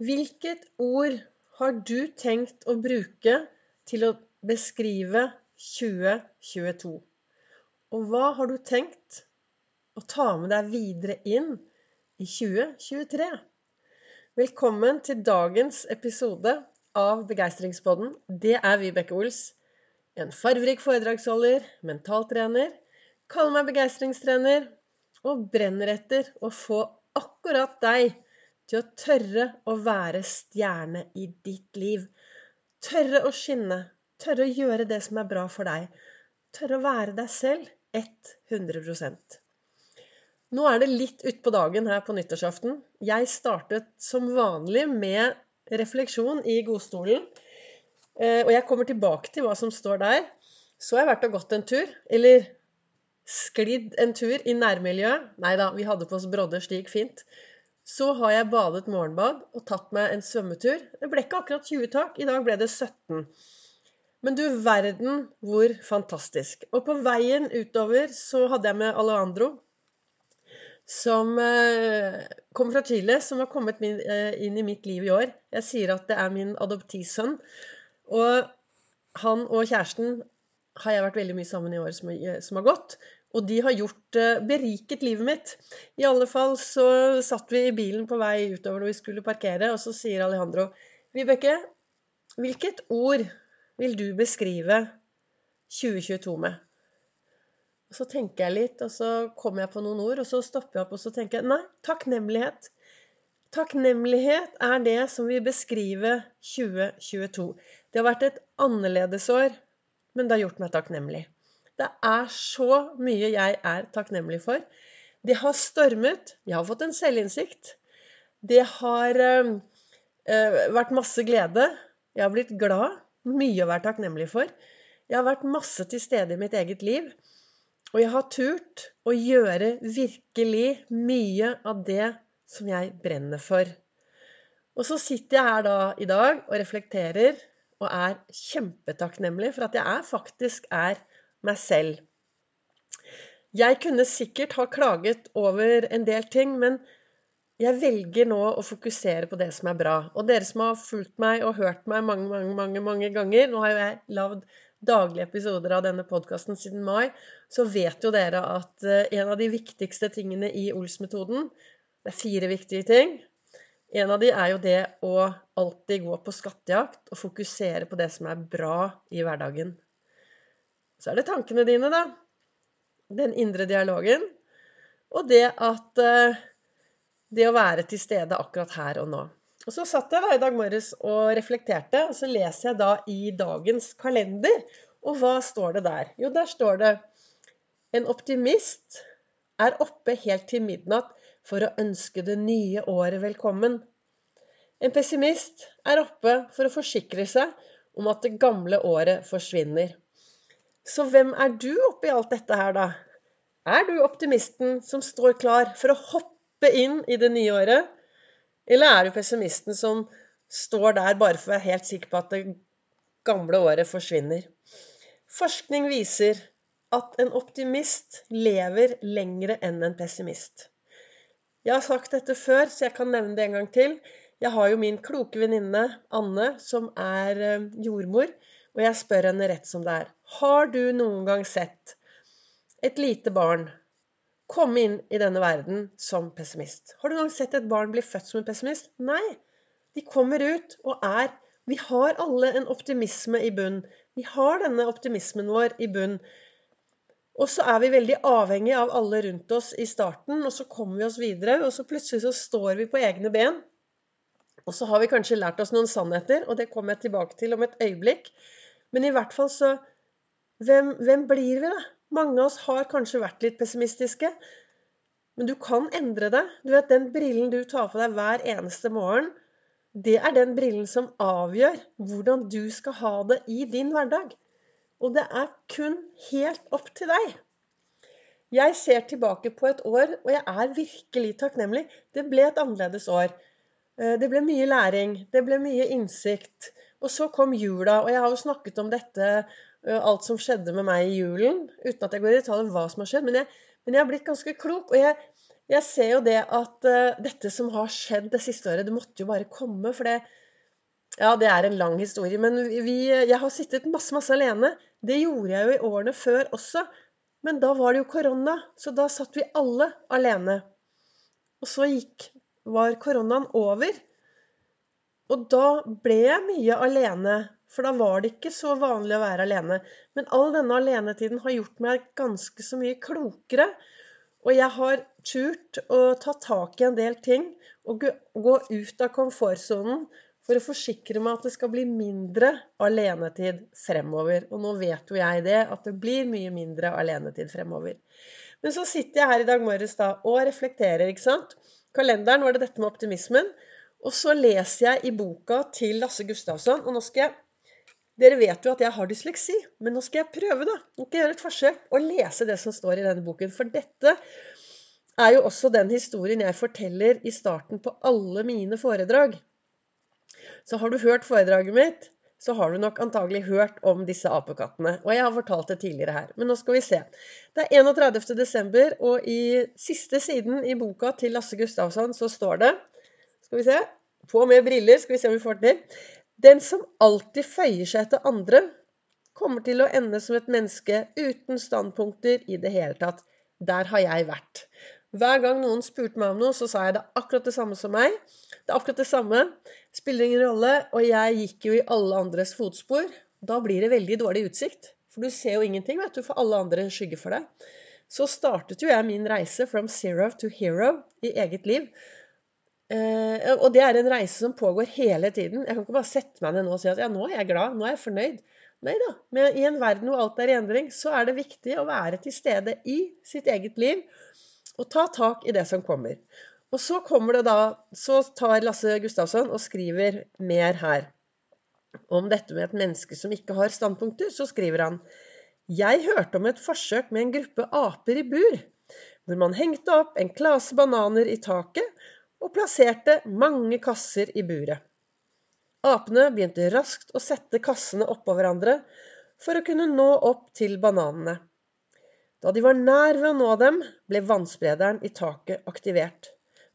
Hvilket ord har du tenkt å bruke til å beskrive 2022? Og hva har du tenkt å ta med deg videre inn i 2023? Velkommen til dagens episode av Begeistringspodden. Det er Vibeke Ols. En farverik foredragsholder, mentaltrener, kaller meg begeistringstrener og brenner etter å få akkurat deg til å tørre å være stjerne i ditt liv. Tørre å skinne. Tørre å gjøre det som er bra for deg. Tørre å være deg selv 100% Nå er det litt utpå dagen her på nyttårsaften. Jeg startet som vanlig med refleksjon i godstolen. Eh, og jeg kommer tilbake til hva som står der. Så har jeg vært og gått en tur. Eller sklidd en tur i nærmiljøet. Nei da, vi hadde på oss brodder, stig fint. Så har jeg badet morgenbad og tatt meg en svømmetur. Det ble ikke akkurat 20 tak. I dag ble det 17. Men du verden hvor fantastisk. Og på veien utover så hadde jeg med Alejandro, som eh, kom fra Chile, som har kommet min, eh, inn i mitt liv i år. Jeg sier at det er min adoptivsønn. Og han og kjæresten har jeg vært veldig mye sammen i år som, som har gått. Og de har gjort eh, beriket livet mitt. I alle fall så satt vi i bilen på vei utover når vi skulle parkere, og så sier Alejandro Vibeke, hvilket ord vil du beskrive 2022 med? Og Så tenker jeg litt, og så kommer jeg på noen ord, og så stopper jeg opp og så tenker jeg, nei, takknemlighet. Takknemlighet er det som vil beskrive 2022. Det har vært et annerledesår, men det har gjort meg takknemlig. Det er så mye jeg er takknemlig for. Det har stormet. Jeg har fått en selvinnsikt. Det har øh, vært masse glede. Jeg har blitt glad. Mye å være takknemlig for. Jeg har vært masse til stede i mitt eget liv. Og jeg har turt å gjøre virkelig mye av det som jeg brenner for. Og så sitter jeg her da i dag og reflekterer og er kjempetakknemlig for at jeg er, faktisk er meg selv. Jeg kunne sikkert ha klaget over en del ting, men jeg velger nå å fokusere på det som er bra. Og dere som har fulgt meg og hørt meg mange, mange, mange, mange ganger Nå har jo jeg lagd daglige episoder av denne podkasten siden mai. Så vet jo dere at eh, en av de viktigste tingene i Ols-metoden Det er fire viktige ting. En av de er jo det å alltid gå på skattejakt og fokusere på det som er bra i hverdagen. Så er det tankene dine, da. Den indre dialogen. Og det at eh, Det å være til stede akkurat her og nå. Og så satt jeg da i dag morges og reflekterte, og så leser jeg da i dagens kalender. Og hva står det der? Jo, der står det En optimist er oppe helt til midnatt for å ønske det nye året velkommen. En pessimist er oppe for å forsikre seg om at det gamle året forsvinner. Så hvem er du oppi alt dette her, da? Er du optimisten som står klar for å hoppe inn i det nye året? Eller er du pessimisten som står der bare for å være helt sikker på at det gamle året forsvinner? Forskning viser at en optimist lever lengre enn en pessimist. Jeg har sagt dette før, så jeg kan nevne det en gang til. Jeg har jo min kloke venninne Anne, som er eh, jordmor. Og jeg spør henne rett som det er. Har du noen gang sett et lite barn komme inn i denne verden som pessimist? Har du noen gang sett et barn bli født som en pessimist? Nei. De kommer ut og er Vi har alle en optimisme i bunn. Vi har denne optimismen vår i bunn. Og så er vi veldig avhengige av alle rundt oss i starten, og så kommer vi oss videre, og så plutselig så står vi på egne ben. Og så har vi kanskje lært oss noen sannheter, og det kommer jeg tilbake til om et øyeblikk. Men i hvert fall så hvem, hvem blir vi, da? Mange av oss har kanskje vært litt pessimistiske. Men du kan endre det. Du vet, Den brillen du tar på deg hver eneste morgen, det er den brillen som avgjør hvordan du skal ha det i din hverdag. Og det er kun helt opp til deg. Jeg ser tilbake på et år, og jeg er virkelig takknemlig. Det ble et annerledes år. Eh, det ble mye læring. Det ble mye innsikt. Og så kom jula, og jeg har jo snakket om dette, alt som skjedde med meg i julen, uten at jeg går i detalj om hva som har skjedd. Men jeg, men jeg har blitt ganske klok. Og jeg, Jeg ser jo det at uh, dette som har skjedd det siste året, det måtte jo bare komme. For det Ja, det er en lang historie. Men vi, jeg har sittet masse, masse alene. Det gjorde jeg jo i årene før også. Men da var det jo korona, så da satt vi alle alene. Og så gikk var koronaen over. Og da ble jeg mye alene, for da var det ikke så vanlig å være alene. Men all denne alenetiden har gjort meg ganske så mye klokere. Og jeg har turt å ta tak i en del ting og gå ut av komfortsonen for å forsikre meg at det skal bli mindre alenetid fremover. Og nå vet jo jeg det, at det blir mye mindre alenetid fremover. Men så sitter jeg her i dag morges da og reflekterer, ikke sant kalenderen var det dette med optimismen. Og så leser jeg i boka til Lasse Gustavsson, og nå skal jeg Dere vet jo at jeg har dysleksi, men nå skal jeg prøve, da. Nå skal jeg gjøre et forsøk og lese det som står i denne boken. For dette er jo også den historien jeg forteller i starten på alle mine foredrag. Så har du hørt foredraget mitt, så har du nok antagelig hørt om disse apekattene. Og jeg har fortalt det tidligere her. Men nå skal vi se. Det er 31. desember, og i siste siden i boka til Lasse Gustavsson så står det Skal vi se. Få med briller, skal vi se om vi får det til. Den som alltid føyer seg etter andre, kommer til å ende som et menneske uten standpunkter i det hele tatt. Der har jeg vært. Hver gang noen spurte meg om noe, så sa jeg det er akkurat det samme som meg. Det er akkurat det samme. Spiller ingen rolle. Og jeg gikk jo i alle andres fotspor. Da blir det veldig dårlig utsikt. For du ser jo ingenting, vet du, for alle andre skygger for deg. Så startet jo jeg min reise from zero to hero i eget liv. Eh, og det er en reise som pågår hele tiden. Jeg kan ikke bare sette meg ned nå og si at ja, nå er jeg glad, nå er jeg fornøyd. Nei da. Men i en verden hvor alt er i endring, så er det viktig å være til stede i sitt eget liv og ta tak i det som kommer. Og så kommer det da Så tar Lasse Gustavsson og skriver mer her. Om dette med et menneske som ikke har standpunkter, så skriver han Jeg hørte om et forsøk med en gruppe aper i bur, hvor man hengte opp en klase bananer i taket og plasserte mange kasser i buret. Apene begynte raskt å sette kassene oppå hverandre for å kunne nå opp til bananene. Da de var nær ved å nå dem, ble vannsprederen i taket aktivert,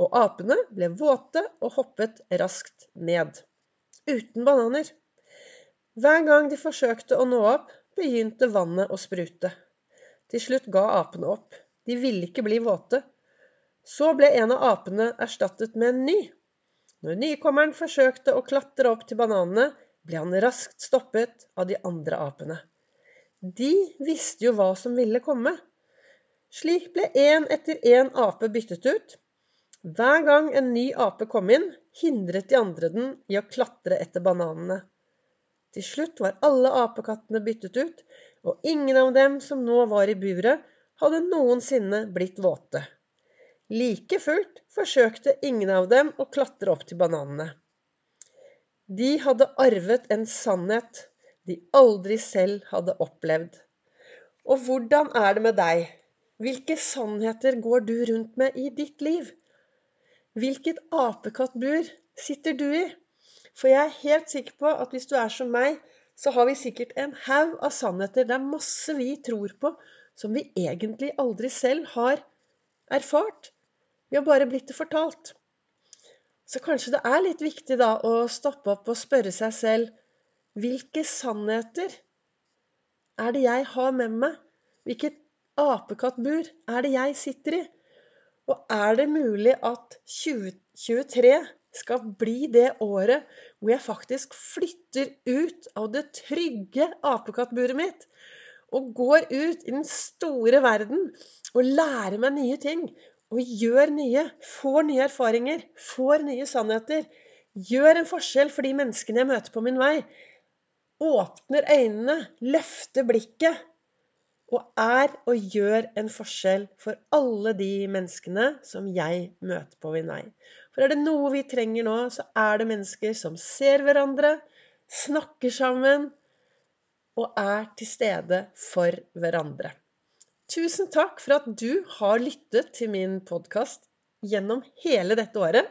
og apene ble våte og hoppet raskt ned. Uten bananer. Hver gang de forsøkte å nå opp, begynte vannet å sprute. Til slutt ga apene opp. De ville ikke bli våte. Så ble en av apene erstattet med en ny. Når nykommeren forsøkte å klatre opp til bananene, ble han raskt stoppet av de andre apene. De visste jo hva som ville komme. Slik ble én etter én ape byttet ut. Hver gang en ny ape kom inn, hindret de andre den i å klatre etter bananene. Til slutt var alle apekattene byttet ut, og ingen av dem som nå var i buret, hadde noensinne blitt våte. Like fullt forsøkte ingen av dem å klatre opp til bananene. De hadde arvet en sannhet de aldri selv hadde opplevd. Og hvordan er det med deg? Hvilke sannheter går du rundt med i ditt liv? Hvilket apekattbur sitter du i? For jeg er helt sikker på at hvis du er som meg, så har vi sikkert en haug av sannheter. Det er masse vi tror på som vi egentlig aldri selv har erfart. Vi har bare blitt det fortalt. Så kanskje det er litt viktig da å stoppe opp og spørre seg selv hvilke sannheter er det jeg har med meg? Hvilket apekattbur er det jeg sitter i? Og er det mulig at 2023 skal bli det året hvor jeg faktisk flytter ut av det trygge apekattburet mitt og går ut i den store verden og lærer meg nye ting og gjør nye, får nye erfaringer, får nye sannheter, gjør en forskjell for de menneskene jeg møter på min vei, åpner øynene, løfter blikket og er og gjør en forskjell for alle de menneskene som jeg møter på min vei. For er det noe vi trenger nå, så er det mennesker som ser hverandre, snakker sammen og er til stede for hverandre. Tusen takk for at du har lyttet til min podkast gjennom hele dette året.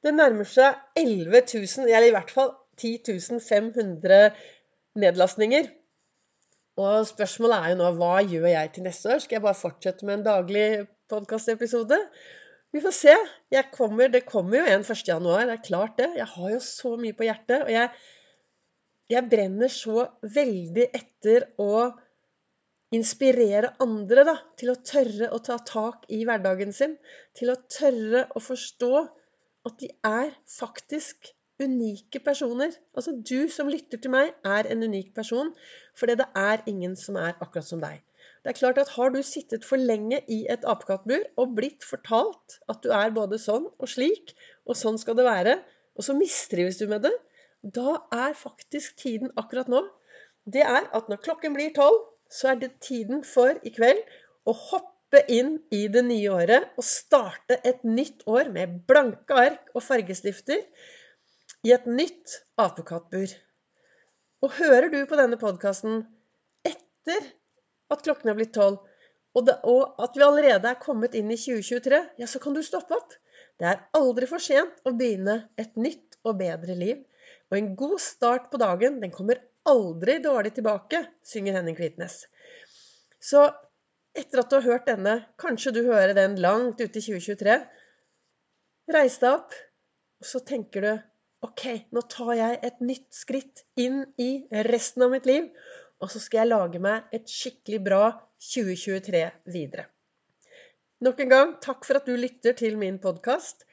Det nærmer seg 11 000, eller i hvert fall 10 500 nedlastninger. Og spørsmålet er jo nå hva gjør jeg til neste år? Skal jeg bare fortsette med en daglig podkastepisode. Vi får se. Kommer, det kommer jo en 1. januar, det er klart det. Jeg har jo så mye på hjertet. Og jeg, jeg brenner så veldig etter å inspirere andre da, til å tørre å ta tak i hverdagen sin. Til å tørre å forstå at de er faktisk unike personer. Altså du som lytter til meg, er en unik person. Fordi det er ingen som er akkurat som deg. Det er klart at Har du sittet for lenge i et apekattbur og blitt fortalt at du er både sånn og slik, og sånn skal det være, og så mistrives du med det, da er faktisk tiden akkurat nå Det er at når klokken blir tolv, så er det tiden for i kveld å hoppe inn i det nye året og starte et nytt år med blanke ark og fargestifter i et nytt apekattbur. Og hører du på denne podkasten etter at klokken er blitt tolv, og, og at vi allerede er kommet inn i 2023, ja, så kan du stoppe opp. Det er aldri for sent å begynne et nytt og bedre liv. Og en god start på dagen, den kommer aldri dårlig tilbake, synger Henning Kvitnes. Så etter at du har hørt denne, kanskje du hører den langt ute i 2023, reis deg opp, og så tenker du Ok, nå tar jeg et nytt skritt inn i resten av mitt liv. Og så skal jeg lage meg et skikkelig bra 2023 videre. Nok en gang, takk for at du lytter til min podkast.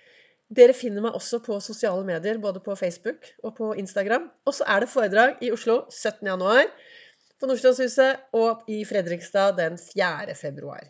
Dere finner meg også på sosiale medier, både på Facebook og på Instagram. Og så er det foredrag i Oslo 17.1, på Nordstrandshuset og i Fredrikstad den 4. februar.